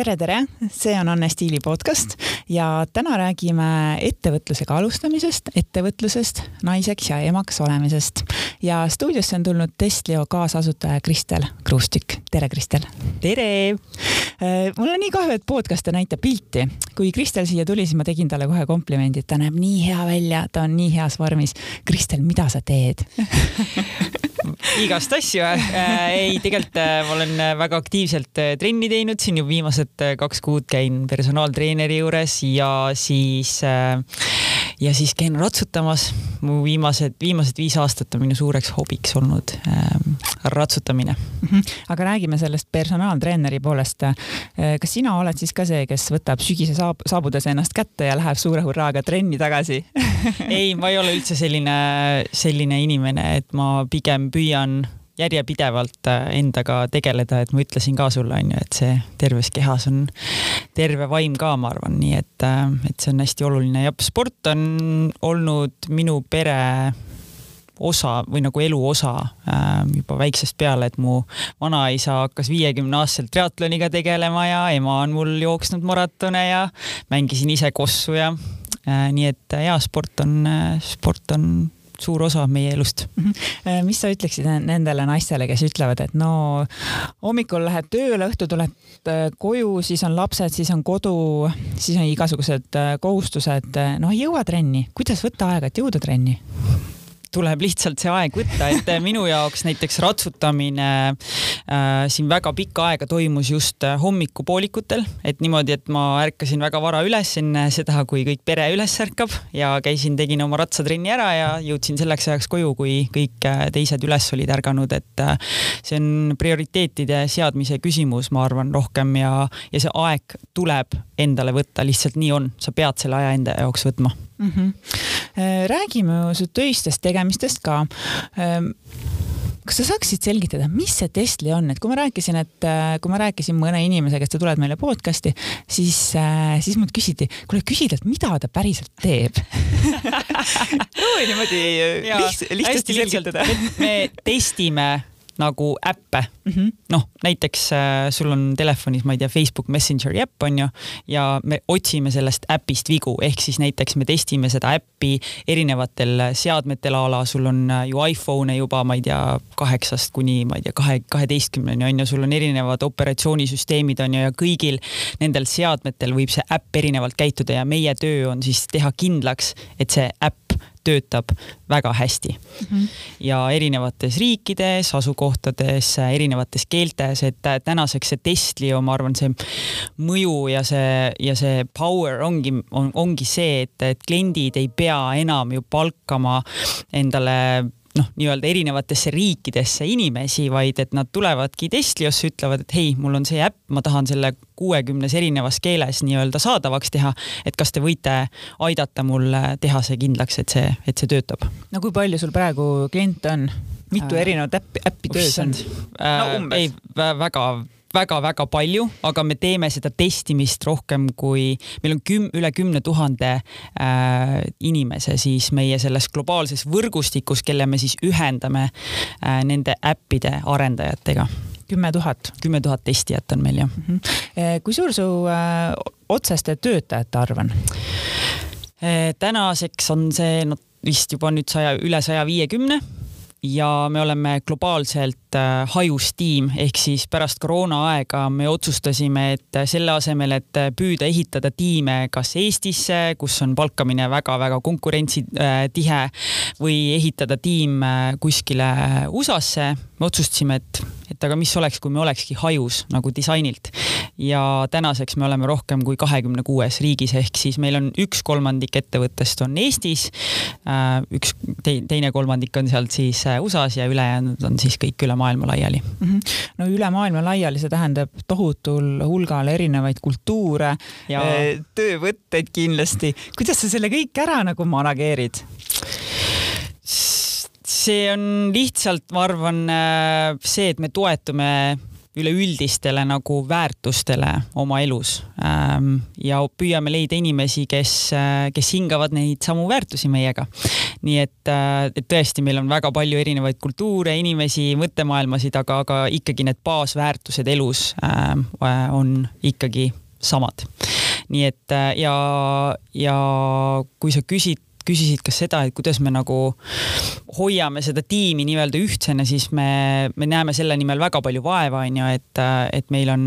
tere, tere, see on Anne Stiili podcast ja täna räägime ettevõtlusega alustamisest, ettevõtlusest, naiseks ja emaks olemisest. ja stuudiosse on tulnud Testlio kaasasutaja Kristel Kruustük. tere, Kristel. tere. Äh, mul on nii kahju, et podcast ei näita pilti. kui Kristel siia tuli, siis ma tegin talle kohe komplimendi, et ta näeb nii hea välja, ta on nii heas vormis. Kristel, mida sa teed igast asju äh,. ei, tegelikult äh, ma olen väga aktiivselt äh, trenni teinud siin ju viimased äh, kaks kuud käin personaaltreeneri juures ja siis äh, ja siis käin ratsutamas. mu viimased, viimased viis aastat on minu suureks hobiks olnud äh, ratsutamine mm. -hmm. aga räägime sellest personaaltreeneri poolest. Äh, kas sina oled siis ka see, kes võtab sügise saab, saabudes ennast kätte ja läheb suure hurraaga trenni tagasi ei, ma ei ole üldse selline, selline inimene, et ma pigem püüan järjepidevalt äh, endaga tegeleda, et ma ütlesin ka sulle onju, et see terves kehas on terve vaim ka, ma arvan, nii et, äh, et see on hästi oluline. Ja sport on olnud minu pere osa või nagu elu osa äh, juba väiksest peale, et mu vanaisa hakkas viiekümne aastaselt triatloniga tegelema ja ema on mul jooksnud maratone ja mängisin ise kossu ja nii et ja sport on, sport on suur osa meie elust mm. -hmm. mis sa ütleksid nendele naistele, kes ütlevad, et no hommikul lähed tööle, õhtul tuled äh, koju, siis on lapsed, siis on kodu, siis on igasugused äh, kohustused, noh ei jõua trenni, kuidas võtta aega, et jõuda trenni? Tuleb lihtsalt see aeg võtta, et minu jaoks näiteks ratsutamine äh, siin väga pikka aega toimus just äh, hommikupoolikutel, et niimoodi, et ma ärkasin väga vara üles enne seda, kui kõik pere üles ärkab ja käisin, tegin oma ratsatrenni ära ja jõudsin selleks ajaks koju, kui kõik äh, teised üles olid ärganud, et äh, see on prioriteetide seadmise küsimus, ma arvan, rohkem ja, ja see aeg tuleb endale võtta, lihtsalt nii on, sa pead selle aja enda jaoks võtma mm. -hmm. Räägime su töistest tegemistest ka. Ehm, kas sa saaksid selgitada, mis see Tesla on, et kui ma rääkisin, et äh, kui ma rääkisin mõne inimesega, et sa tuled meile podcast'i, siis, äh, siis mult küsiti, kuule küsi talt, mida ta päriselt teeb? Proovime niimoodi lihts, lihtsasti selgitada. me testime nagu äppe. Mm -hmm.. noh, näiteks äh, sul on telefonis, ma ei tea, Facebook Messengeri äpp on ju ja me otsime sellest äpist vigu, ehk siis näiteks me testime seda äppi erinevatel seadmetel a la sul on äh, ju iPhone'e juba, ma ei tea, kaheksast kuni ma ei tea, kahe, kaheteistkümneni on ju, sul on erinevad operatsioonisüsteemid on ju ja kõigil nendel seadmetel võib see äpp erinevalt käituda ja meie töö on siis teha kindlaks, et see äpp töötab väga hästi mm. -hmm. ja erinevates riikides, asukohtades, erinevates keeltes, et tänaseks see Testlio, ma arvan, see mõju ja see, ja see power ongi on,, ongi see, et, et kliendid ei pea enam ju palkama endale noh, nii-öelda erinevatesse riikidesse inimesi, vaid et nad tulevadki Testliosse, ütlevad, et hei, mul on see äpp, ma tahan selle kuuekümnes erinevas keeles nii-öelda saadavaks teha. et kas te võite aidata mul teha see kindlaks, et see, et see töötab? no kui palju sul praegu kliente on? mitu äh, erinevat äppi, äppi töös on? no umbes. ei, väga väga-väga palju, aga me teeme seda testimist rohkem kui, meil on küm, üle kümne tuhande äh, inimese siis meie selles globaalses võrgustikus, kelle me siis ühendame äh, nende äppide arendajatega kümme tuhat. kümme tuhat testijat on meil jah mm. -hmm. kui suur su äh, otseste töötajate arv on äh,? tänaseks on see no vist juba nüüd saja, üle saja viiekümne ja me oleme globaalselt äh, hajus tiim, ehk siis pärast koroonaaega me otsustasime, et selle asemel, et püüda ehitada tiime kas Eestisse, kus on palkamine väga-väga konkurentsitihe või ehitada tiim äh, kuskile USA-sse, me otsustasime, et, et aga mis oleks, kui me olekski hajus nagu disainilt ja tänaseks me oleme rohkem kui kahekümne kuues riigis, ehk siis meil on üks kolmandik ettevõttest on Eestis, äh, üks teine kolmandik on sealt siis äh, USA-s ja ülejäänud on siis kõik üle maailma laiali mm. -hmm. no üle maailma laiali, see tähendab tohutul hulgal erinevaid kultuure, äh, töövõtteid kindlasti. kuidas sa selle kõik ära nagu manageerid? See on lihtsalt, ma arvan, see, et me toetume üleüldistele nagu väärtustele oma elus ähm, ja püüame leida inimesi, kes, kes hingavad neid samu väärtusi meiega. nii et, et tõesti, meil on väga palju erinevaid kultuure, inimesi, mõttemaailmasid, aga, aga ikkagi need baasväärtused elus ähm, on ikkagi samad. nii et ja, ja kui sa küsid küsisid ka seda, et kuidas me nagu hoiame seda tiimi nii-öelda ühtsena, siis me, me näeme selle nimel väga palju vaeva, on ju, et, et meil on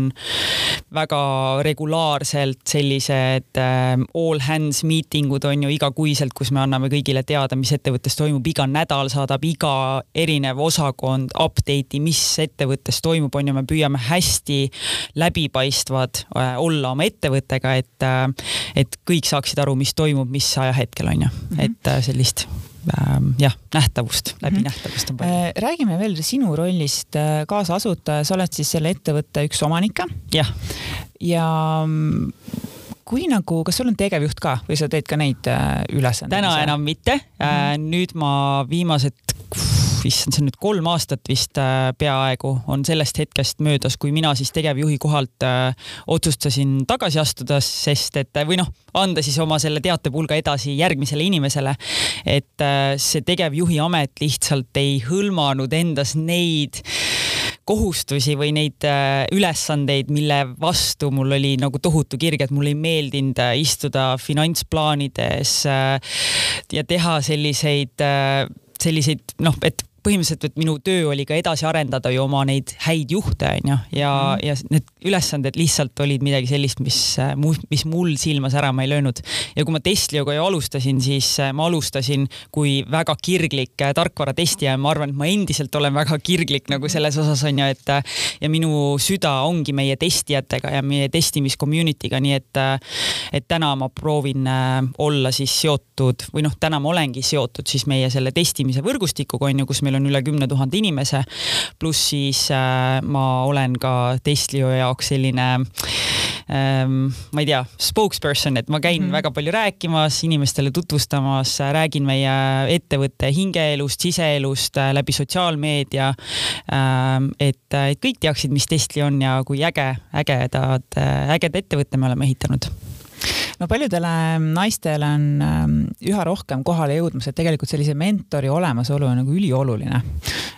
väga regulaarselt sellised äh, all hands meeting ud on ju igakuiselt, kus me anname kõigile teada, mis ettevõttes toimub, iga nädal saadab iga erinev osakond update'i, mis ettevõttes toimub, on ju, me püüame hästi läbipaistvad äh, olla oma ettevõttega, et, äh, et kõik saaksid aru, mis toimub, mis ajahetkel on ju. Et sellist ähm, jah, nähtavust, läbinähtavust mhm. on palju. räägime veel sinu rollist kaasasutaja, sa oled siis selle ettevõtte üks omanikke. jah. ja mm, kui nagu, kas sul on tegevjuht ka või sa teed ka neid ülesandeid? täna enam mitte mm. -hmm. nüüd ma viimased issand, see on nüüd kolm aastat vist äh, peaaegu on sellest hetkest möödas, kui mina siis tegevjuhi kohalt äh, otsustasin tagasi astuda, sest et või noh, anda siis oma selle teatepulga edasi järgmisele inimesele. et äh, see tegevjuhi amet lihtsalt ei hõlmanud endas neid kohustusi või neid ülesandeid, mille vastu mul oli nagu tohutu kirg, et mulle ei meeldinud istuda finantsplaanides ja teha selliseid selliseid noh, et põhimõtteliselt, et minu töö oli ka edasi arendada ju oma neid häid juhte, onju, ja mm., ja need ülesanded lihtsalt olid midagi sellist, mis, mis mul silma särama ei löönud. ja kui ma Testlioga ju alustasin, siis äh, ma alustasin kui väga kirglik äh, tarkvaratestija ja ma arvan, et ma endiselt olen väga kirglik nagu selles osas onju, et äh, ja minu süda ongi meie testijatega ja meie testimis community'ga, nii et, et täna ma proovin olla siis seotud või noh, täna ma olengi seotud siis meie selle testimise võrgustikuga onju, kus meil meil on üle kümne tuhande inimese. pluss siis äh, ma olen ka Testlio jaoks selline ähm, ma ei tea, spokesperson, et ma käin mm -hmm. väga palju rääkimas, inimestele tutvustamas, räägin meie ettevõtte hingeelust, siseelust äh, läbi sotsiaalmeedia ähm,. et, et kõik teaksid, mis Testli on ja kui äge, ägedad, ägeda ettevõtte me oleme ehitanud no paljudele naistele on ähm, üha rohkem kohale jõudmas, et tegelikult sellise mentori olemasolu on nagu ülioluline,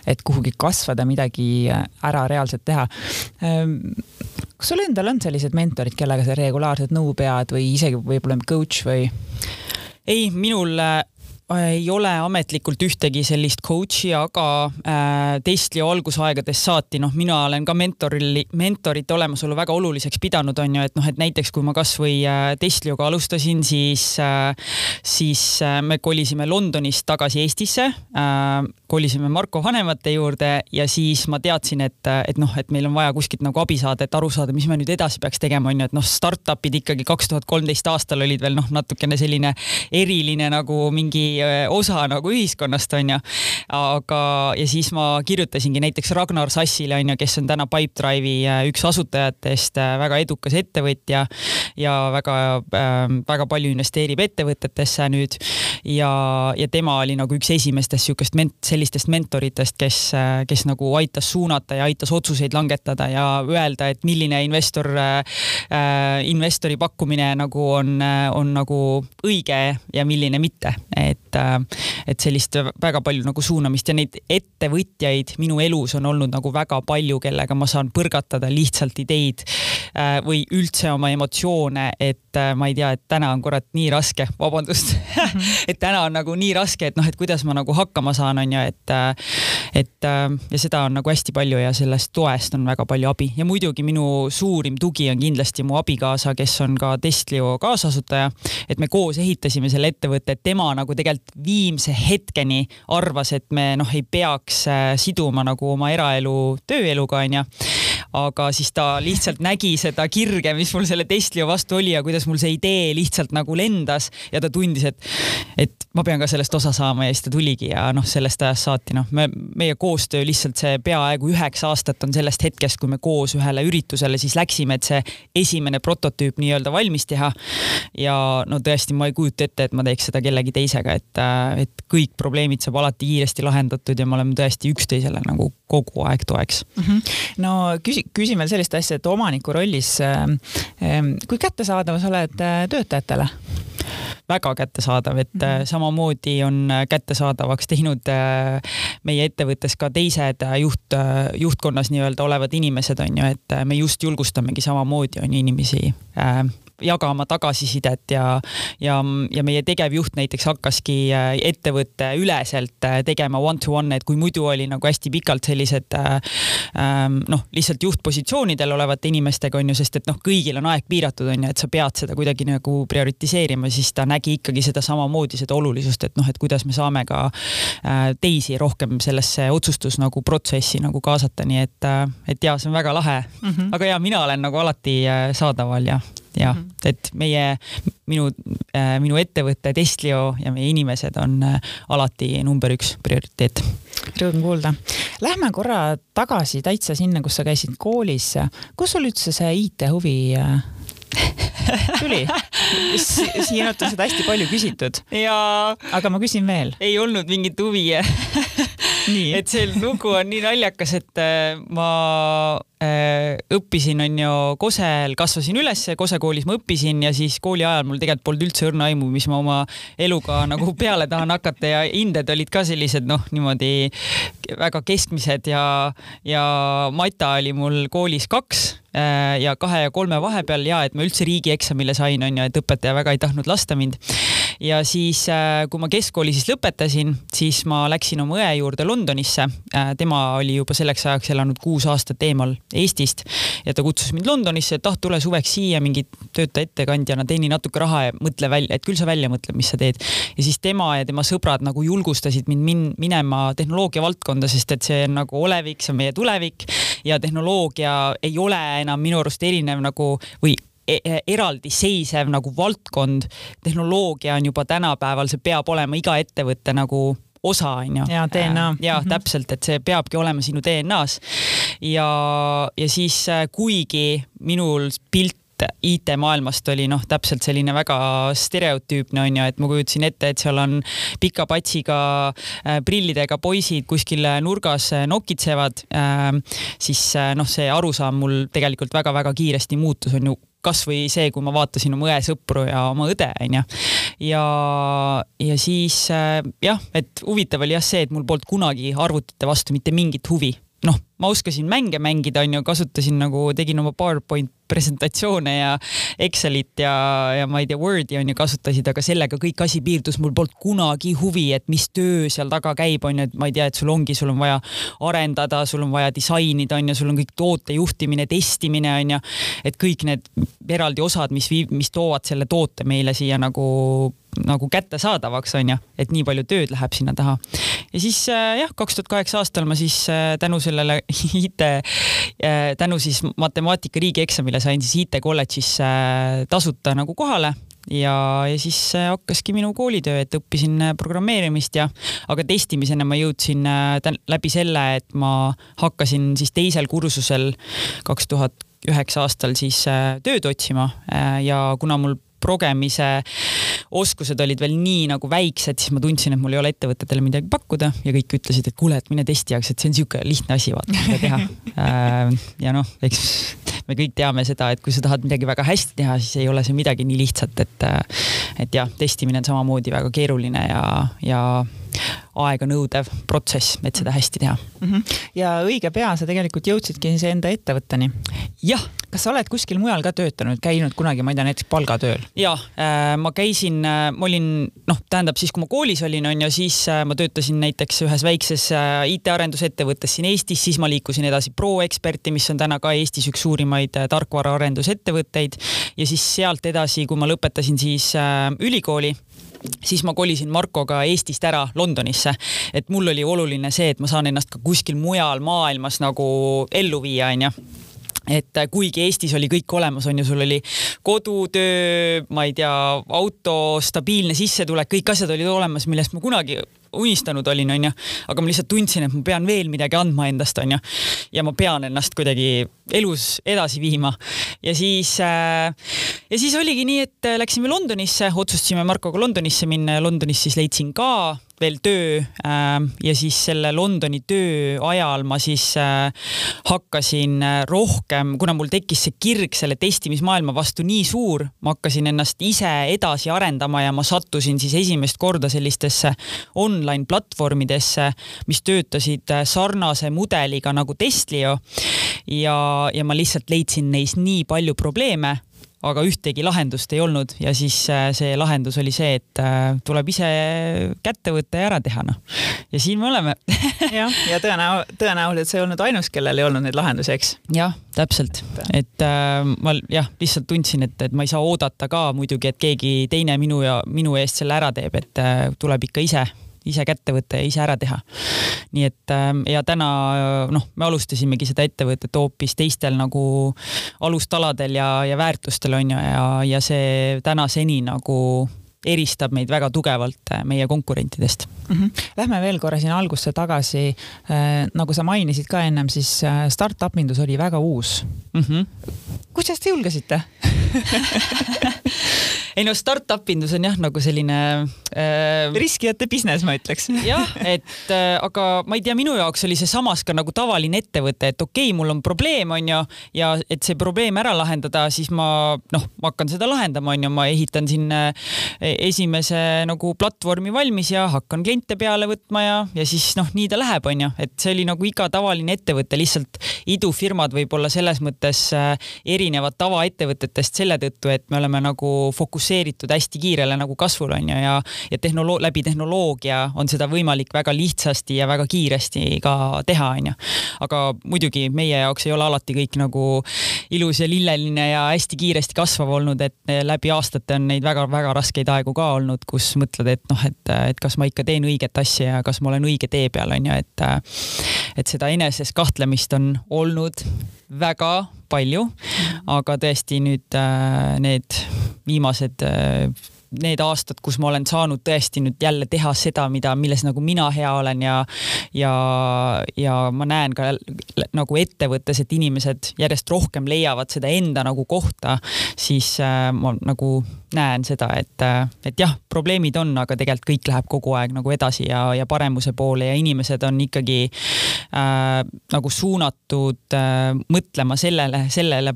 et kuhugi kasvada, midagi ära reaalselt teha. Ähm, kas sul endal on sellised mentorid, kellega sa regulaarselt nõu pead või isegi võib-olla coach või? ei, minul äh, ei ole ametlikult ühtegi sellist coach'i, aga äh, Testlio algusaegadest saati, noh, mina olen ka mentoril, mentorite olemasolu väga oluliseks pidanud, on ju, et noh, et näiteks kui ma kasvõi äh, Testlioga alustasin, siis äh,, siis äh, me kolisime Londonist tagasi Eestisse äh,, kolisime Marko vanemate juurde ja siis ma teadsin, et, et noh, et meil on vaja kuskilt nagu abi saada, et aru saada, mis me nüüd edasi peaks tegema, on ju, et noh, startup'id ikkagi kaks tuhat kolmteist aastal olid veel noh, natukene selline eriline nagu mingi Äh, osa nagu ühiskonnast, onju. aga, ja siis ma kirjutasingi näiteks Ragnar Sassile, onju, kes on täna Pipedrive'i äh, üks asutajatest, äh, väga edukas ettevõtja ja väga äh,, väga palju investeerib ettevõtetesse nüüd. ja, ja tema oli nagu üks esimestest sihukest ment-, sellistest mentoritest, kes, kes nagu aitas suunata ja aitas otsuseid langetada ja öelda, et milline investor äh,, investori pakkumine nagu on, on nagu õige ja milline mitte, et et, et sellist väga palju nagu suunamist ja neid ettevõtjaid minu elus on olnud nagu väga palju, kellega ma saan põrgatada lihtsalt ideid äh, või üldse oma emotsioone, et äh, ma ei tea, et täna on kurat nii raske, vabandust et täna on nagu nii raske, et noh, et kuidas ma nagu hakkama saan, on ju, et, äh, et ja seda on nagu hästi palju ja sellest toest on väga palju abi. Ja muidugi minu suurim tugi on kindlasti mu abikaasa, kes on ka Testlio kaasasutaja, et me koos ehitasime selle ettevõtte, et tema nagu tegelikult viimse hetkeni arvas, et me noh, ei peaks äh, siduma nagu oma eraelu tööeluga onju aga siis ta lihtsalt nägi seda kirge, mis mul selle Testlio vastu oli ja kuidas mul see idee lihtsalt nagu lendas ja ta tundis, et, et ma pean ka sellest osa saama ja siis ta tuligi ja noh, sellest ajast saati noh, me, meie koostöö lihtsalt see peaaegu üheksa aastat on sellest hetkest, kui me koos ühele üritusele siis läksime, et see esimene prototüüp nii-öelda valmis teha. ja no tõesti, ma ei kujuta ette, et ma teeks seda kellegi teisega, et, et kõik probleemid saab alati kiiresti lahendatud ja me oleme tõesti üksteisele nagu kogu aeg toeks mm. -hmm. no küsi-, küsin veel sellist asja, et omaniku rollis, kui kättesaadav sa oled töötajatele? väga kättesaadav, et mm -hmm. samamoodi on kättesaadavaks teinud meie ettevõttes ka teised juht, juhtkonnas nii-öelda olevad inimesed on ju, et me just julgustamegi samamoodi on ju inimesi jagama tagasisidet ja, ja, ja meie tegevjuht näiteks hakkaski äh, ettevõtte üleselt äh, tegema one-to-one, et kui muidu oli nagu hästi pikalt sellised äh, ähm, noh, lihtsalt juhtpositsioonidel olevate inimestega on ju, sest et noh, kõigil on aeg piiratud on ju, et sa pead seda kuidagi nagu prioritiseerima, siis ta nägi ikkagi seda samamoodi, seda olulisust, et noh, et kuidas me saame ka teisi rohkem sellesse otsustus nagu protsessi nagu kaasata, nii et, et ja see on väga lahe mm. -hmm. aga ja mina olen nagu alati saadaval ja jah mm, -hmm. et meie, minu, äh, minu ettevõte Testlio ja meie inimesed on äh, alati number üks prioriteet. Rõõm kuulda. Lähme korra tagasi täitsa sinna, kus sa käisid koolis. kus sul üldse see IT-huvi äh, tuli? siinult on seda hästi palju küsitud. aga ma küsin veel. ei olnud mingit huvi et see lugu on nii naljakas, et ma õppisin, on ju, Kosel, kasvasin üles, Kose koolis ma õppisin ja siis kooli ajal mul tegelikult polnud üldse õrna aimu, mis ma oma eluga nagu peale tahan hakata ja hinded olid ka sellised noh, niimoodi väga keskmised ja, ja mata oli mul koolis kaks äh, ja kahe ja kolme vahepeal ja et ma üldse riigieksamile sain, on ju, et õpetaja väga ei tahtnud lasta mind. Ja siis, äh, kui ma keskkooli siis lõpetasin, siis ma läksin oma õe juurde Londonisse. tema oli juba selleks ajaks elanud kuus aastat eemal Eestist ja ta kutsus mind Londonisse, et ah, tule suveks siia mingi tööta ettekandjana, teeni natuke raha ja mõtle välja, et küll sa välja mõtled, mis sa teed. ja siis tema ja tema sõbrad nagu julgustasid mind min minema tehnoloogia valdkonda, sest et see on nagu olevik, see on meie tulevik ja tehnoloogia ei ole enam minu arust erinev nagu või eraldiseisev nagu valdkond. tehnoloogia on juba tänapäeval, see peab olema iga ettevõtte nagu osa, onju. ja DNA. ja mm -hmm. täpselt, et see peabki olema sinu DNA-s. ja, ja siis äh, kuigi minul pilt IT-maailmast oli noh, täpselt selline väga stereotüüpne onju, et ma kujutasin ette, et seal on pika patsiga äh, prillidega poisid kuskil nurgas äh, nokitsevad äh,. siis äh, noh, see arusaam mul tegelikult väga-väga kiiresti muutus, on ju kasvõi see, kui ma vaatasin oma õesõpru ja oma õde, onju. ja, ja siis äh, jah, et huvitav oli jah see, et mul polnud kunagi arvutite vastu mitte mingit huvi. noh, ma oskasin mänge mängida, onju, kasutasin nagu, tegin oma PowerPoint presentatsioone ja Excelit ja, ja ma ei tea, Wordi on ju kasutasid, aga sellega kõik asi piirdus, mul polnud kunagi huvi, et mis töö seal taga käib, on ju, et ma ei tea, et sul ongi, sul on vaja arendada, sul on vaja disainida, on ju, sul on kõik toote juhtimine, testimine on ju, et kõik need eraldi osad, mis viib, mis toovad selle toote meile siia nagu nagu kättesaadavaks onju, et nii palju tööd läheb sinna taha. ja siis äh, jah, kaks tuhat kaheksa aastal ma siis äh, tänu sellele IT, äh, tänu siis matemaatika riigieksamile sain siis IT kolledžis tasuta nagu kohale ja, ja siis hakkaski minu koolitöö, et õppisin programmeerimist ja, aga testimisena ma jõudsin läbi selle, et ma hakkasin siis teisel kursusel kaks tuhat üheksa aastal siis tööd otsima ja kuna mul progemise oskused olid veel nii nagu väiksed, siis ma tundsin, et mul ei ole ettevõtetele midagi pakkuda ja kõik ütlesid, et kuule, et mine testijaks, et see on niisugune lihtne asi, vaata, mida teha. Äh, ja noh, eks me kõik teame seda, et kui sa tahad midagi väga hästi teha, siis ei ole see midagi nii lihtsat, et, et jah, testimine on samamoodi väga keeruline ja, ja aeganõudev protsess, et seda hästi teha mm. -hmm. ja õige pea sa tegelikult jõudsidki enda ettevõtteni. jah. kas sa oled kuskil mujal ka töötanud, käinud kunagi, ma ei tea, näiteks palgatööl? ja äh, ma käisin äh,, ma olin noh, tähendab siis, kui ma koolis olin, on ju, siis äh, ma töötasin näiteks ühes väikses IT-arendusettevõttes siin Eestis, siis ma liikusin edasi ProExperti, mis on täna ka Eestis üks suurimaid tarkvaraarendusettevõtteid ja siis sealt edasi, kui ma lõpetasin siis ülikooli siis ma kolisin Markoga Eestist ära Londonisse, et mul oli oluline see, et ma saan ennast ka kuskil mujal maailmas nagu ellu viia, onju. et kuigi Eestis oli kõik olemas, on ju, sul oli kodutöö, ma ei tea, auto, stabiilne sissetulek, kõik asjad olid olemas, millest ma kunagi unistanud olin, onju. aga ma lihtsalt tundsin, et ma pean veel midagi andma endast, onju. ja ma pean ennast kuidagi elus edasi viima. ja siis äh,, ja siis oligi nii, et läksime Londonisse, otsustasime Markoga Londonisse minna ja Londonis siis leidsin ka veel töö ja siis selle Londoni töö ajal ma siis hakkasin rohkem, kuna mul tekkis see kirg selle testimismaailma vastu nii suur, ma hakkasin ennast ise edasi arendama ja ma sattusin siis esimest korda sellistesse online platvormidesse, mis töötasid sarnase mudeliga nagu Testlio. Ja, ja ma lihtsalt leidsin neis nii palju probleeme aga ühtegi lahendust ei olnud ja siis äh, see lahendus oli see, et äh, tuleb ise kätte võtta ja ära teha, noh. ja siin me oleme jah, ja tõenäo-, tõenäoliselt sa ei olnud ainus, kellel ei olnud neid lahendusi, eks? jah, täpselt, et äh, ma jah, lihtsalt tundsin, et, et ma ei saa oodata ka muidugi, et keegi teine minu ja minu eest selle ära teeb, et äh, tuleb ikka ise ise kätte võtta ja ise ära teha. nii et ähm, ja täna noh, me alustasimegi seda ettevõtet hoopis teistel nagu alustaladel ja, ja väärtustel on ju ja, ja see tänaseni nagu eristab meid väga tugevalt äh, meie konkurentidest mm. -hmm. Lähme veel korra sinna algusse tagasi. Äh, nagu sa mainisid ka ennem, siis äh, startup indus oli väga uus mm. -hmm. kuidas te julgesite ei no startup indus on jah, nagu selline äh,. riskijate business, ma ütleks. jah, et äh, aga ma ei tea, minu jaoks oli see samas ka nagu tavaline ettevõte, et okei okay,, mul on probleem, on ju, ja et see probleem ära lahendada, siis ma noh, ma hakkan seda lahendama, on ju, ma ehitan siin äh, esimese nagu platvormi valmis ja hakkan kliente peale võtma ja, ja siis noh, nii ta läheb, on ju, et see oli nagu iga tavaline ettevõte, lihtsalt idufirmad võib-olla selles mõttes äh, erinevad tavaettevõtetest selle tõttu, et me oleme nagu fokusseeritud fokusseeritud hästi kiirele nagu kasvule on ju ja, ja tehnoloog-, läbi tehnoloogia on seda võimalik väga lihtsasti ja väga kiiresti ka teha, on ju. aga muidugi meie jaoks ei ole alati kõik nagu ilus ja lilleline ja hästi kiiresti kasvav olnud, et läbi aastate on neid väga-väga raskeid aegu ka olnud, kus mõtled, et noh, et, et kas ma ikka teen õiget asja ja kas ma olen õige tee peal, on ju, et et seda eneses kahtlemist on olnud väga palju, aga tõesti nüüd äh, need viimased äh, need aastad, kus ma olen saanud tõesti nüüd jälle teha seda, mida, milles nagu mina hea olen ja ja, ja ma näen ka nagu ettevõttes, et inimesed järjest rohkem leiavad seda enda nagu kohta, siis äh, ma nagu näen seda, et, et jah, probleemid on, aga tegelikult kõik läheb kogu aeg nagu edasi ja, ja paremuse poole ja inimesed on ikkagi äh, nagu suunatud äh, mõtlema sellele, sellele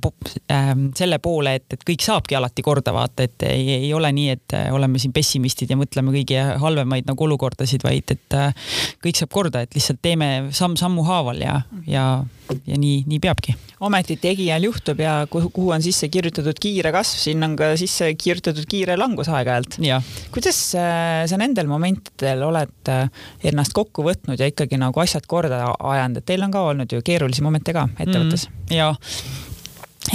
äh,, selle poole, et, et kõik saabki alati korda vaata, et ei, ei ole nii, et oleme siin pessimistid ja mõtleme kõige halvemaid nagu olukordasid, vaid et äh, kõik saab korda, et lihtsalt teeme samm sammu haaval ja, ja, ja nii, nii peabki ometi tegijal juhtub ja kuhu, kuhu on sisse kirjutatud kiire kasv, sinna on ka sisse kirjutatud kiire langus aeg-ajalt. kuidas äh, sa nendel momentidel oled äh, ennast kokku võtnud ja ikkagi nagu asjad korda ajanud, et teil on ka olnud ju keerulisi momente ka ettevõttes mm,? ja,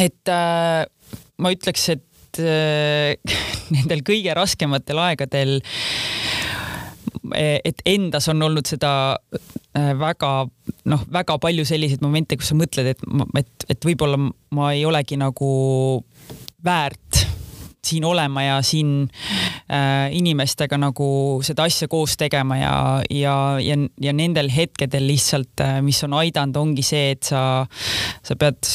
et äh, ma ütleks, et äh, nendel kõige raskematel aegadel et endas on olnud seda äh, väga noh, väga palju selliseid momente, kus sa mõtled, et, et, et võib-olla ma ei olegi nagu väärt siin olema ja siin äh, inimestega nagu seda asja koos tegema ja, ja, ja, ja nendel hetkedel lihtsalt mis on aidanud, ongi see, et sa, sa pead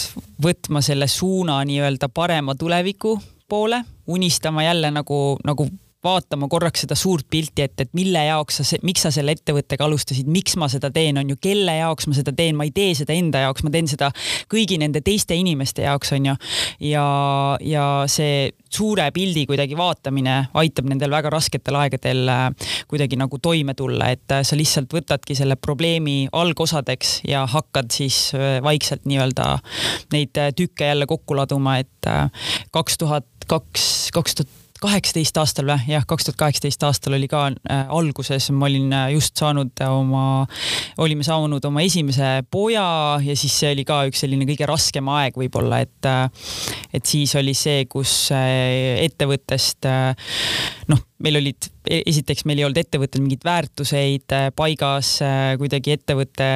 võtma selle suuna nii-öelda parema tuleviku poole, unistama jälle nagu, nagu vaatama korraks seda suurt pilti, et, et mille jaoks sa, miks sa selle ettevõttega alustasid, miks ma seda teen, on ju, kelle jaoks ma seda teen, ma ei tee seda enda jaoks, ma teen seda kõigi nende teiste inimeste jaoks, on ju. ja, ja see suure pildi kuidagi vaatamine aitab nendel väga rasketel aegadel äh, kuidagi nagu toime tulla, et äh, sa lihtsalt võtadki selle probleemi algosadeks ja hakkad siis äh, vaikselt nii-öelda neid tükke jälle kokku laduma, et kaks tuhat kaks, kaks tuhat kaheksateist aastal või, jah, kaks tuhat kaheksateist aastal oli ka äh, alguses, ma olin äh, just saanud oma, olime saanud oma esimese poja ja siis see oli ka üks selline kõige raskem aeg võib-olla, et äh, et siis oli see, kus äh, ettevõttest noh, meil olid, e-, esiteks meil ei olnud ettevõttel mingeid väärtuseid äh, paigas, äh, kuidagi ettevõte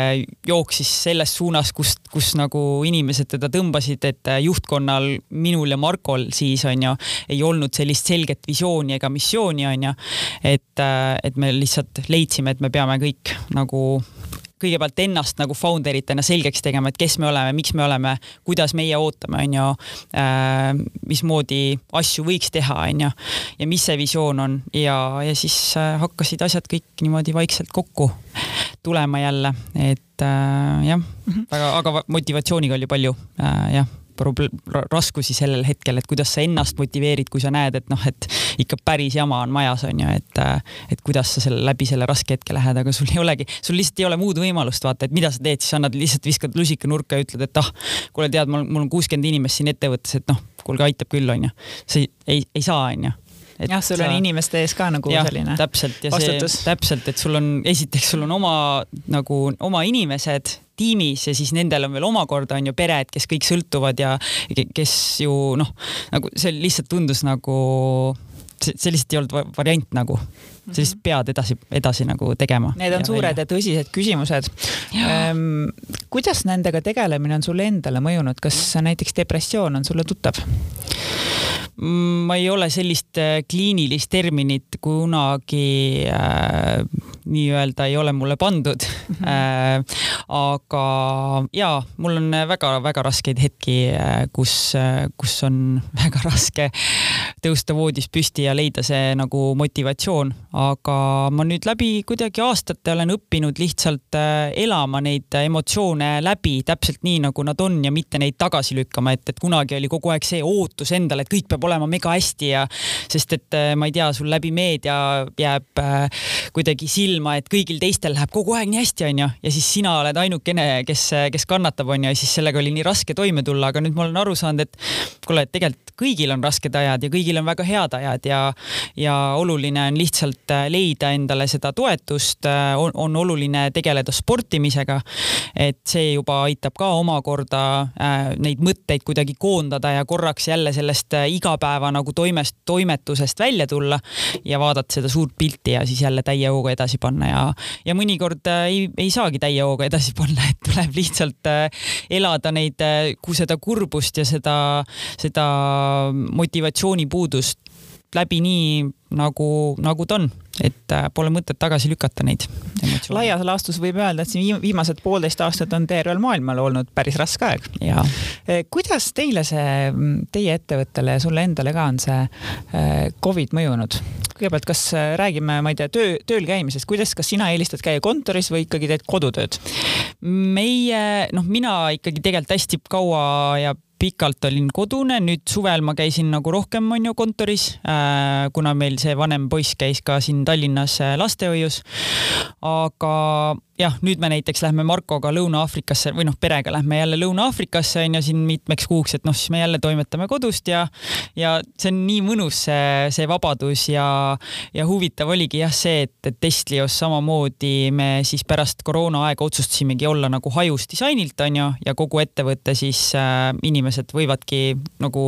jooksis selles suunas, kust, kus nagu inimesed teda tõmbasid, et äh, juhtkonnal, minul ja Markol siis on ju, ei olnud sellist selget visiooni ega missiooni on ju. et, et me lihtsalt leidsime, et me peame kõik nagu kõigepealt ennast nagu founder itena selgeks tegema, et kes me oleme, miks me oleme, kuidas meie ootame, on ju äh,, mismoodi asju võiks teha, on ju, ja mis see visioon on ja, ja siis äh, hakkasid asjad kõik niimoodi vaikselt kokku tulema jälle, et äh, jah mm, -hmm. väga, aga motivatsiooniga oli palju äh, jah raskusi sellel hetkel, et kuidas sa ennast motiveerid, kui sa näed, et noh, et ikka päris jama on majas, on ju, et, et kuidas sa selle läbi selle raske hetke lähed, aga sul ei olegi, sul lihtsalt ei ole muud võimalust vaata, et mida sa teed, siis annad lihtsalt viskad lusika nurka ja ütled, et ah, kuule, tead, mul, mul on kuuskümmend inimest siin ettevõttes, et noh, kuulge, aitab küll, on ju. sa ei, ei, ei saa, on ju et jah, sul sa... on inimeste ees ka nagu ja, selline täpselt ja vastutus. see täpselt, et sul on esiteks sul on oma nagu oma inimesed tiimis ja siis nendel on veel omakorda on ju pered, kes kõik sõltuvad ja kes ju noh, nagu see lihtsalt tundus nagu see, lihtsalt ei olnud variant nagu, sa lihtsalt mhm. pead edasi, edasi nagu tegema. Need on ja suured välja. ja tõsised küsimused. Ehm, kuidas nendega tegelemine on sulle endale mõjunud, kas näiteks depressioon on sulle tuttav? ma ei ole sellist äh, kliinilist terminit kunagi äh, nii-öelda ei ole mulle pandud mm. -hmm. Äh, aga ja mul on väga-väga raskeid hetki äh,, kus äh,, kus on väga raske tõusta voodist püsti ja leida see nagu motivatsioon, aga ma nüüd läbi kuidagi aastate olen õppinud lihtsalt äh, elama neid emotsioone läbi täpselt nii, nagu nad on ja mitte neid tagasi lükkama, et, et kunagi oli kogu aeg see ootus endale, et kõik peab olema mega hästi ja sest et äh, ma ei tea, sul läbi meedia jääb äh, kuidagi silma, et kõigil teistel läheb kogu aeg nii hästi, onju, ja siis sina oled ainukene, kes, kes kannatab, onju, ja siis sellega oli nii raske toime tulla, aga nüüd ma olen aru saanud, et kuule, et tegelikult kõigil on rasked ajad ja kõigil on väga head ajad ja, ja oluline on lihtsalt äh, leida endale seda toetust, on, on oluline tegeleda sportimisega. et see juba aitab ka omakorda äh, neid mõtteid kuidagi koondada ja korraks jälle sellest äh, igapäeva nagu toimest, toimetusest välja tulla ja vaadata seda suurt pilti ja siis jälle täie hooga edasi panna ja, ja mõnikord äh, ei, ei saagi täie hooga edasi panna, et tuleb lihtsalt äh, elada neid, seda kurbust ja seda, seda motivatsioonipuudust läbi nii nagu, nagu ta on, et äh, pole mõtet tagasi lükata neid laias laastus võib öelda, et siin viimased poolteist aastat on tervel maailmal olnud päris raske aeg. Eh, kuidas teile see, teie ettevõttele ja sulle endale ka on see eh, Covid mõjunud? kõigepealt, kas äh, räägime, ma ei tea, töö, tööl käimisest, kuidas, kas sina eelistad käia kontoris või ikkagi teed kodutööd? meie, noh, mina ikkagi tegelikult hästi kaua ja pikalt olin kodune, nüüd suvel ma käisin nagu rohkem onju kontoris äh,, kuna meil see vanem poiss käis ka siin Tallinnas äh, lastehoius. aga jah, nüüd me näiteks lähme Markoga Lõuna-Aafrikasse või noh, perega lähme jälle Lõuna-Aafrikasse onju siin mitmeks kuuks, et noh, siis me jälle toimetame kodust ja ja see on nii mõnus, see, see vabadus ja ja huvitav oligi jah see, et, et Estlios samamoodi me siis pärast koroonaaega otsustasimegi olla nagu hajus disainilt onju ja kogu ettevõte siis äh, inimesed võivadki nagu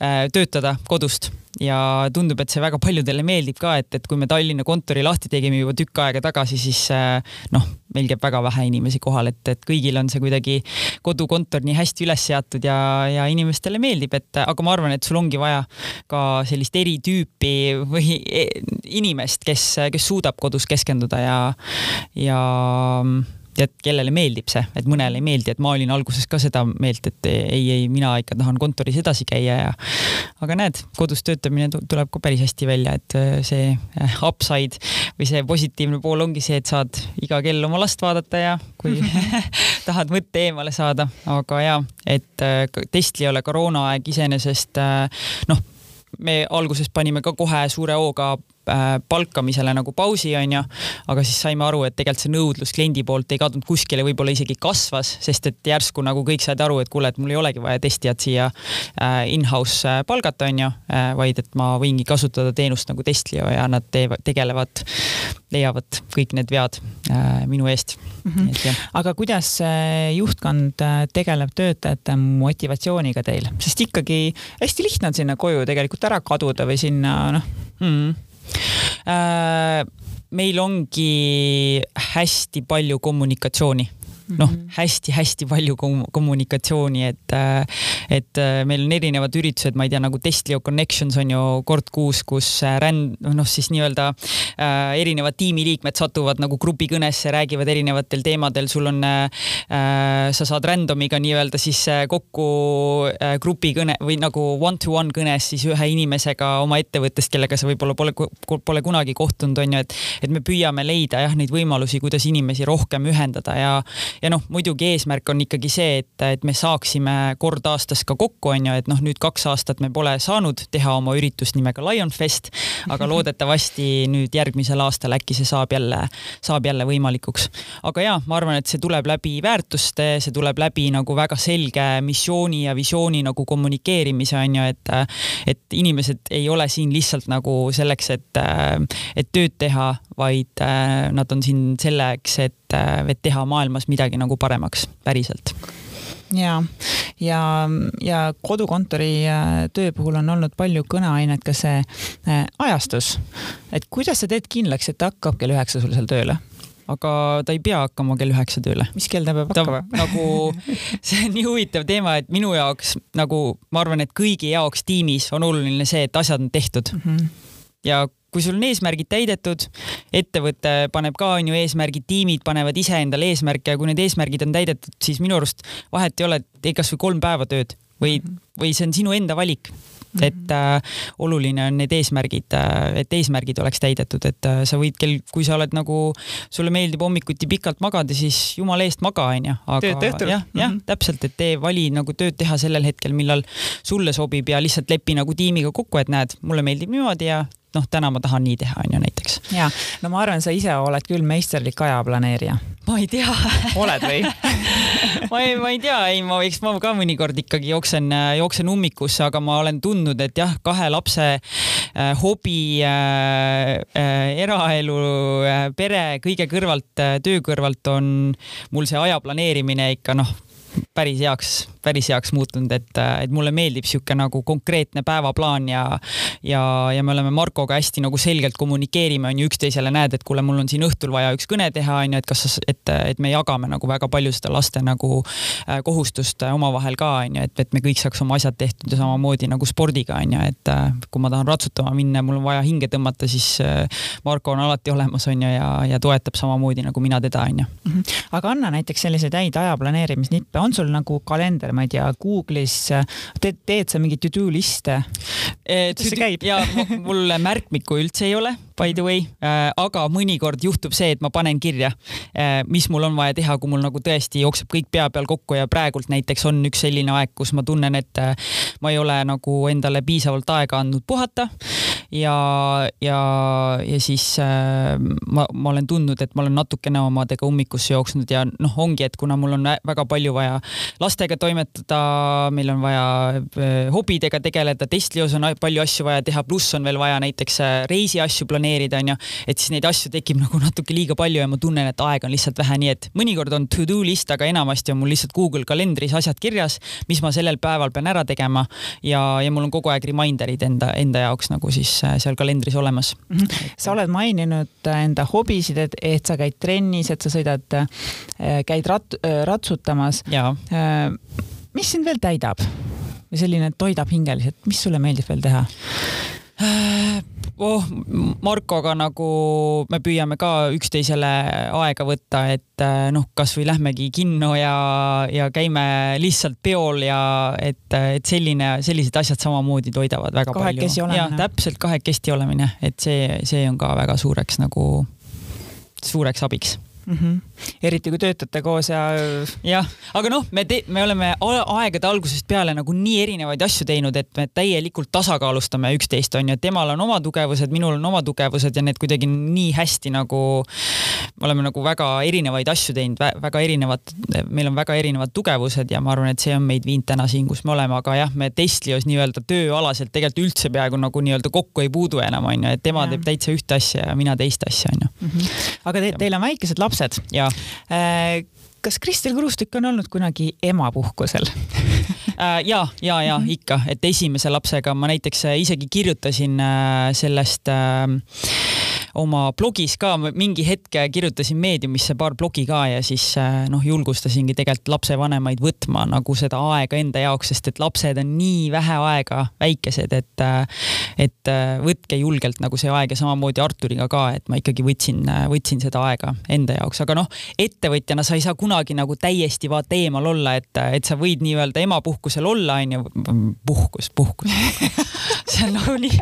äh, töötada kodust ja tundub, et see väga paljudele meeldib ka, et, et kui me Tallinna kontori lahti tegime juba tükk aega tagasi, siis äh, noh, meil käib väga vähe inimesi kohal, et, et kõigil on see kuidagi kodukontor nii hästi üles seatud ja, ja inimestele meeldib, et aga ma arvan, et sul ongi vaja ka sellist eri tüüpi või e, inimest, kes, kes suudab kodus keskenduda ja, ja tead, kellele meeldib see, et mõnele ei meeldi, et ma olin alguses ka seda meelt, et ei, ei, mina ikka tahan kontoris edasi käia ja aga näed, kodus töötamine tuleb ka päris hästi välja, et äh, see äh, upside või see positiivne pool ongi see, et saad iga kell oma last vaadata ja kui tahad mõtte eemale saada, aga ja, et äh, testi ei ole koroonaaeg iseenesest noh me alguses panime ka kohe suure hooga palkamisele nagu pausi, onju. aga siis saime aru, et tegelikult see nõudlus kliendi poolt ei kadunud kuskile, võib-olla isegi kasvas, sest et järsku nagu kõik said aru, et kuule, et mul ei olegi vaja testijat siia äh, in-house äh, palgata, onju, vaid et ma võingi kasutada teenust nagu Testlio ja nad teevad, tegelevad, leiavad kõik need vead minu eest mm. -hmm. aga kuidas juhtkond tegeleb töötajate motivatsiooniga teil, sest ikkagi hästi lihtne on sinna koju tegelikult ära kaduda või sinna noh mm -hmm Äh, meil ongi hästi palju kommunikatsiooni noh, mhm. hästi-hästi palju kommunikatsiooni, et, et meil on erinevad üritused, ma ei tea, nagu Testlio Connections on ju kord kuus, kus ränd, noh siis nii-öelda äh, erinevad tiimiliikmed satuvad nagu grupikõnesse, räägivad erinevatel teemadel, sul on äh,, sa saad random'iga nii-öelda siis kokku äh, grupikõne või nagu one-to-one -one kõnes siis ühe inimesega oma ettevõttest, kellega sa võib-olla pole, pole kunagi kohtunud, on ju, et, et me püüame leida jah, neid võimalusi, kuidas inimesi rohkem ühendada ja ja noh, muidugi eesmärk on ikkagi see, et, et me saaksime kord aastas ka kokku, on ju, et noh, nüüd kaks aastat me pole saanud teha oma üritust nimega Lionfest, aga loodetavasti nüüd järgmisel aastal äkki see saab jälle, saab jälle võimalikuks. aga ja ma arvan, et see tuleb läbi väärtuste, see tuleb läbi nagu väga selge missiooni ja visiooni nagu kommunikeerimise on ju, et, et inimesed ei ole siin lihtsalt nagu selleks, et, et tööd teha, vaid nad on siin selleks, et, et teha maailmas midagi nagu paremaks päriselt ja, ja, ja kodukontori äh, töö puhul on olnud palju kõneainet ka see äh, ajastus. et kuidas sa teed kindlaks, et ta hakkab kell üheksa sul seal tööle? aga ta ei pea hakkama kell üheksa tööle. mis kell ta peab hakkama? nagu see on nii huvitav teema, et minu jaoks nagu ma arvan, et kõigi jaoks tiimis on oluline see, et asjad on tehtud mm. -hmm. ja kui sul on eesmärgid täidetud, ettevõte paneb ka on ju eesmärgid, tiimid panevad ise endale eesmärke ja kui need eesmärgid on täidetud, siis minu arust vahet ei ole, tee kasvõi kolm päeva tööd või, mhm. või see on sinu enda valik mhm. et äh, oluline on need eesmärgid äh,, et eesmärgid oleks täidetud, et äh, sa võid kell, kui sa oled nagu, sulle meeldib hommikuti pikalt magada, siis jumala eest maga, onju. tehtud. jah, jah -hmm. täpselt, et tee, vali nagu tööd teha sellel hetkel, millal sulle sobib ja lihtsalt lepi nagu tiimiga kokku, et näed, mulle meeldib niimoodi ja noh, täna ma tahan nii teha, on ju näiteks. ja, no ma arvan, sa ise oled küll meisterlik ajaplaneerija. ma ei tea oled või ma ei, ma ei tea, ei, ma, eks ma ka mõnikord ikkagi jooksen, jooksen ummikusse, aga ma olen tundnud, et jah, kahe lapse äh, hobi äh,, äh, eraelu äh,, pere kõige kõrvalt äh,, töö kõrvalt on mul see aja planeerimine ikka noh, päris heaks päris heaks muutunud, et, et mulle meeldib sihuke nagu konkreetne päevaplaan ja, ja, ja me oleme Markoga hästi nagu selgelt kommunikeerime, on ju, üksteisele näed, et kuule, mul on siin õhtul vaja üks kõne teha, on ju, et kas et, et me jagame nagu väga palju seda laste nagu äh, kohustust omavahel ka, on ju, et, et me kõik saaks oma asjad tehtud ja samamoodi nagu spordiga, on ju, et äh, kui ma tahan ratsutama minna ja mul on vaja hinge tõmmata, siis äh, Marko on alati olemas, on ju, ja, ja toetab samamoodi nagu mina teda, on ju. Mhm. aga anna näiteks selliseid häid aja planeerimisnippe, on sul nagu kalender, ma ei tea, Google'is teed, teed sa mingeid to-do liste? kuidas see käib? ja mul märkmikku üldse ei ole, by the way äh,, aga mõnikord juhtub see, et ma panen kirja äh,, mis mul on vaja teha, kui mul nagu tõesti jookseb kõik pea peal kokku ja praegult näiteks on üks selline aeg, kus ma tunnen, et ma ei ole nagu endale piisavalt aega andnud puhata ja, ja, ja siis äh, ma, ma olen tundnud, et ma olen natukene omadega ummikusse jooksnud ja noh, ongi, et kuna mul on väga palju vaja lastega toimetada, meil on vaja äh, hobidega tegeleda, testlios on palju asju vaja teha, pluss on veel vaja näiteks äh, reisiasju planeerida, onju, et siis neid asju tekib nagu natuke liiga palju ja ma tunnen, et aega on lihtsalt vähe, nii et mõnikord on to do list, aga enamasti on mul lihtsalt Google kalendris asjad kirjas, mis ma sellel päeval pean ära tegema ja, ja mul on kogu aeg reminder'id enda, enda jaoks nagu siis seal kalendris olemas mm. -hmm. sa oled maininud äh, enda hobisid, et, et sa käid trennis, et sa sõidad, äh, käid rat-, ratsutamas. mis sind veel täidab? selline toidab hingeliselt, mis sulle meeldib veel teha? Oh, Markoga nagu me püüame ka üksteisele aega võtta, et äh, noh, kasvõi lähmegi kinno ja, ja käime lihtsalt peol ja et, et selline, sellised asjad samamoodi toidavad väga kahekesi palju. jah, täpselt kahekesti olemine, et see, see on ka väga suureks nagu, suureks abiks mm. -hmm. Eriti kui töötate koos ja. jah, aga noh, me, me oleme aegade algusest peale nagu nii erinevaid asju teinud, et me täielikult tasakaalustame üksteist, onju, et temal on oma tugevused, minul on oma tugevused ja need kuidagi nii hästi nagu, me oleme nagu väga erinevaid asju teinud, väga erinevad, meil on väga erinevad tugevused ja ma arvan, et see on meid viinud täna siin, kus me oleme, aga jah, me Testlios nii-öelda tööalaselt tegelikult üldse peaaegu nagu nii-öelda kokku ei puudu enam, onju, et tema ja. teeb täitsa ühte asja ja mina teist asja, onju. Mhm. aga te, teil on väikesed lapsed lapsed. Äh, kas Kristel Kruustik on olnud kunagi emapuhkusel? Äh, ja, ja, ja ikka, et esimese lapsega ma näiteks äh, isegi kirjutasin sellest oma blogis ka mingi hetk kirjutasin Meediumisse paar blogi ka ja siis äh, noh, julgustasingi tegelikult lapsevanemaid võtma nagu seda aega enda jaoks, sest et lapsed on nii vähe aega väikesed, et, et võtke julgelt nagu see aeg ja samamoodi Arturiga ka, et ma ikkagi võtsin, võtsin seda aega enda jaoks, aga noh, ettevõtjana sa ei saa kunagi nagu täiesti vaata eemal olla, et, et sa võid nii-öelda emapuhkusel olla, onju, puhkus, puhkus. See on nagu nii,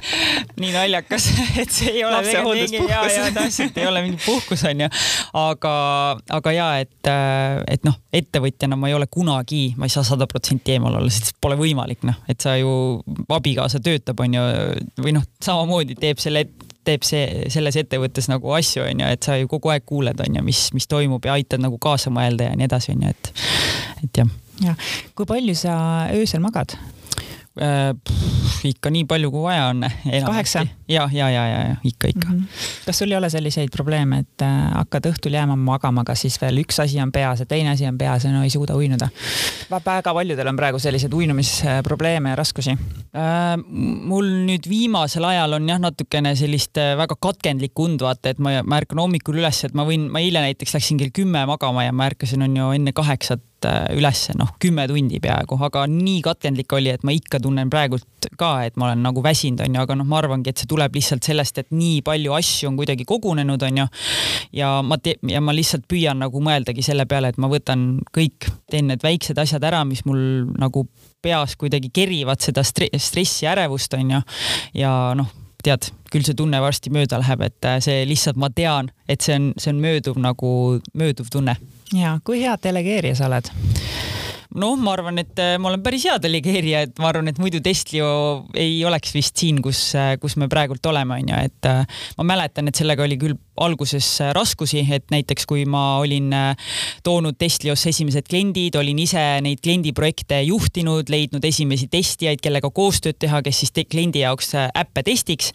nii naljakas, et see ei ole mingi ja, ja täpselt ei ole mingi puhkus onju, aga, aga ja et, et noh, ettevõtjana ma ei ole kunagi, ma ei saa sada protsenti eemal olla, sest pole võimalik noh, et sa ju, abikaasa töötab onju või noh, samamoodi teeb selle teeb see selles ettevõttes nagu asju, onju, et sa ju kogu aeg kuuled, onju, mis, mis toimub ja aitad nagu kaasa mõelda ja nii edasi, onju, et, et jah. ja kui palju sa öösel magad? Äh, ikka nii palju, kui vaja on. kaheksa? ja, ja, ja, ja, ja ikka, ikka mm. -hmm. kas sul ei ole selliseid probleeme, et äh, hakkad õhtul jääma magama, aga siis veel üks asi on peas ja teine asi on peas ja no ei suuda uinuda? väga paljudel on praegu selliseid uinumisprobleeme ja raskusi äh,. mul nüüd viimasel ajal on jah, natukene sellist äh, väga katkendlikku und, vaata, et ma, ma ärkan hommikul üles, et ma võin, ma eile näiteks läksin kell kümme magama ja ma ärkasin, on ju enne kaheksat Äh, ülesse, noh, kümme tundi peaaegu, aga nii katkendlik oli, et ma ikka tunnen praegult ka, et ma olen nagu väsinud, onju, aga noh, ma arvangi, et see tuleb lihtsalt sellest, et nii palju asju on kuidagi kogunenud, onju. ja ma te-, ja ma lihtsalt püüan nagu mõeldagi selle peale, et ma võtan kõik, teen need väiksed asjad ära, mis mul nagu peas kuidagi kerivad seda stressi, ärevust, onju. ja noh tead, küll see tunne varsti mööda läheb, et äh, see lihtsalt ma tean, et see on, see on mööduv nagu, mööduv tunne ja kui hea delegeerija sa oled? noh, ma arvan, et äh, ma olen päris hea delegeerija, et ma arvan, et muidu Testlio ei oleks vist siin, kus, äh, kus me praegult oleme, onju, et ma mäletan, et sellega oli küll alguses äh, raskusi, et näiteks kui ma olin äh, toonud Testliosse esimesed kliendid, olin ise neid kliendiprojekte juhtinud, leidnud esimesi testijaid, kellega koostööd teha, kes siis te kliendi jaoks äh, äppe testiks.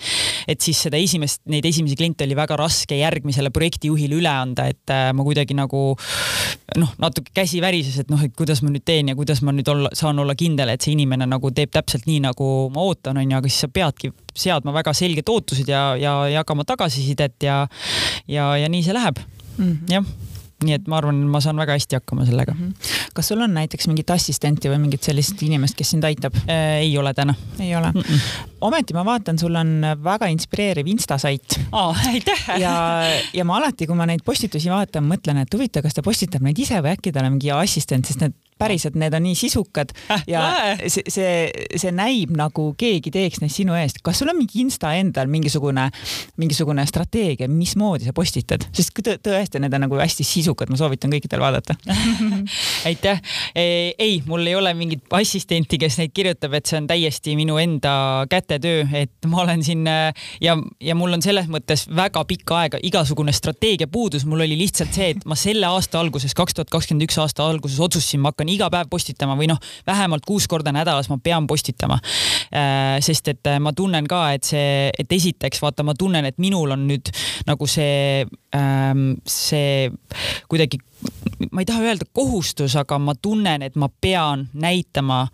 et siis seda esimest, neid esimesi kliente oli väga raske järgmisele projektijuhile üle anda, et ma kuidagi nagu noh, natuke käsi värises, et noh, et kuidas ma nüüd teen ja kuidas ma nüüd olla, saan olla kindel, et see inimene nagu teeb täpselt nii, nagu ma ootan, onju, aga siis sa peadki seadma väga selged ootused ja, ja jagama tagasisidet ja, ja, ja nii see läheb mm -hmm. jah nii et ma arvan, ma saan väga hästi hakkama sellega mm. -hmm. kas sul on näiteks mingit assistenti või mingit sellist inimest, kes sind aitab äh,? ei ole täna. ei ole mm? -mm. ometi ma vaatan, sul on väga inspireeriv Insta sait oh,. aitäh! ja, ja ma alati, kui ma neid postitusi vaatan, mõtlen, et huvitav, kas ta postitab neid ise või äkki tal on mingi assistent, sest need päriselt need on nii sisukad. Äh, ja see, see, see näib nagu keegi teeks neid sinu eest. kas sul on mingi Insta endal mingisugune, mingisugune strateegia, mismoodi sa postitad, sest tõ tõesti, need on nagu hästi sisukad, ma soovitan kõikidel vaadata. Aitäh. ei, mul ei ole mingit assistenti, kes neid kirjutab, et see on täiesti minu enda kätetöö, et ma olen siin ja, ja mul on selles mõttes väga pikka aega igasugune strateegia puudus, mul oli lihtsalt see, et ma selle aasta alguses, kaks tuhat kakskümmend üks aasta alguses otsustasin, ma hakkan pean iga päev postitama või noh, vähemalt kuus korda nädalas ma pean postitama. Äh, sest et äh, ma tunnen ka, et see, et esiteks vaata, ma tunnen, et minul on nüüd nagu see, ähm, see kuidagi ma ei taha öelda kohustus, aga ma tunnen, et ma pean näitama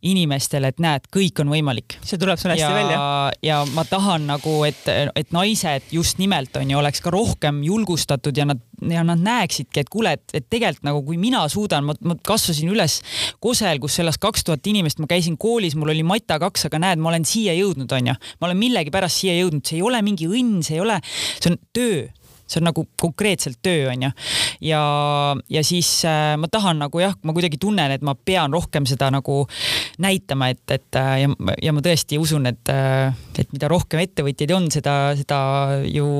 inimestele, et näed, kõik on võimalik. see tuleb sul hästi ja, välja. ja ma tahan nagu, et, et naised just nimelt on ju, oleks ka rohkem julgustatud ja nad, ja nad näeksidki, et kuule, et, et tegelikult nagu kui mina suudan, ma, ma kasvasin üles Kosel, kus elas kaks tuhat inimest, ma käisin koolis, mul oli Mata kaks, aga näed, ma olen siia jõudnud, onju. ma olen millegipärast siia jõudnud, see ei ole mingi õnn, see ei ole, see on töö see on nagu konkreetselt töö, onju. ja, ja siis äh, ma tahan nagu jah, ma kuidagi tunnen, et ma pean rohkem seda nagu näitama, et, et äh, ja, ja ma tõesti usun, et, äh, et mida rohkem ettevõtjaid on, seda, seda ju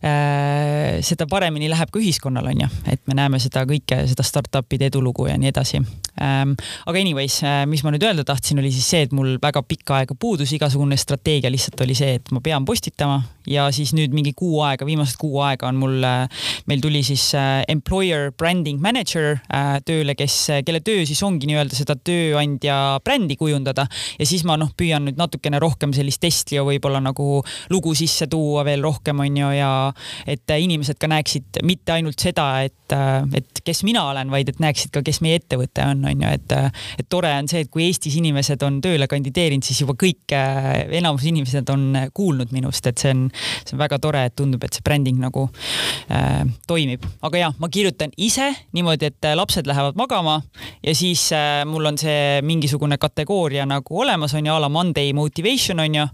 seda paremini läheb ka ühiskonnal, onju. et me näeme seda kõike, seda startup'ide edulugu ja nii edasi ähm,. aga anyways, äh, mis ma nüüd öelda tahtsin, oli siis see, et mul väga pikka aega puudus igasugune strateegia, lihtsalt oli see, et ma pean postitama ja siis nüüd mingi kuu aega, viimased kuu aega on mul, meil tuli siis äh, employer branding manager äh, tööle, kes, kelle töö siis ongi nii-öelda seda tööandja brändi kujundada ja siis ma noh, püüan nüüd natukene rohkem sellist Testlio võib-olla nagu lugu sisse tuua veel rohkem, onju, ja et inimesed ka näeksid mitte ainult seda, et, äh, et kes mina olen, vaid et näeksid ka, kes meie ettevõte on, onju, et, et tore on see, et kui Eestis inimesed on tööle kandideerinud, siis juba kõik, enamus inimesed on kuulnud minust, et see on, see on väga tore, et tundub, et see bränding nagu äh, toimib, aga ja ma kirjutan ise niimoodi, et lapsed lähevad magama ja siis äh, mul on see mingisugune kategooria nagu olemas on ju, a la Monday motivation on ju.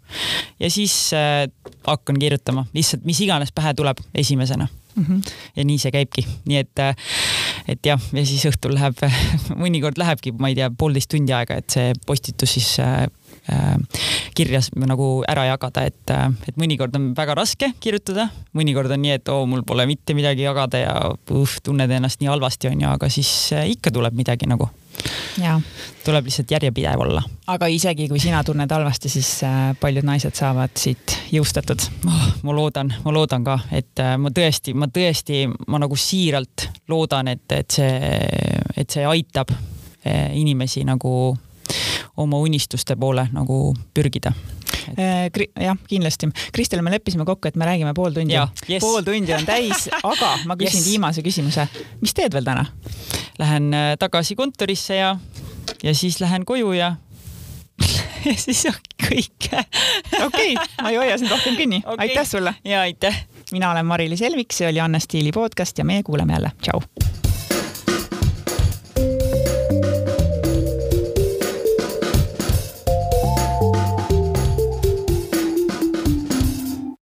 ja siis äh, hakkan kirjutama lihtsalt, mis iganes pähe tuleb esimesena mm. -hmm. ja nii see käibki, nii et, äh, et jah, ja siis õhtul läheb, mõnikord lähebki, ma ei tea, poolteist tundi aega, et see postitus siis äh, äh, kirjas nagu ära jagada, et, äh, et mõnikord on väga raske kirjutada, mõnikord on nii, et oo, mul pole mitte midagi jagada ja uh, tunned ennast nii halvasti, onju, aga siis ikka tuleb midagi nagu tuleb lihtsalt järjepidev olla. aga isegi kui sina tunned halvasti, siis äh, paljud naised saavad siit jõustatud oh,. ma loodan, ma loodan ka, et äh, ma tõesti, ma tõesti, ma nagu siiralt loodan, et, et see, et see aitab äh, inimesi nagu oma unistuste poole nagu pürgida et.... jah, kindlasti. Kristel, me leppisime kokku, et me räägime pool tundi. Yes. pool tundi on täis, aga ma küsin yes. viimase küsimuse. mis teed veel täna? lähen äh, tagasi kontorisse ja, ja siis lähen koju ja ja siis on kõik. okei, ma ei hoia sind rohkem kinni okay.. aitäh sulle. ja aitäh. mina olen Mari-Liis Helmik, see oli Anne Stiili podcast ja meie kuuleme jälle. tšau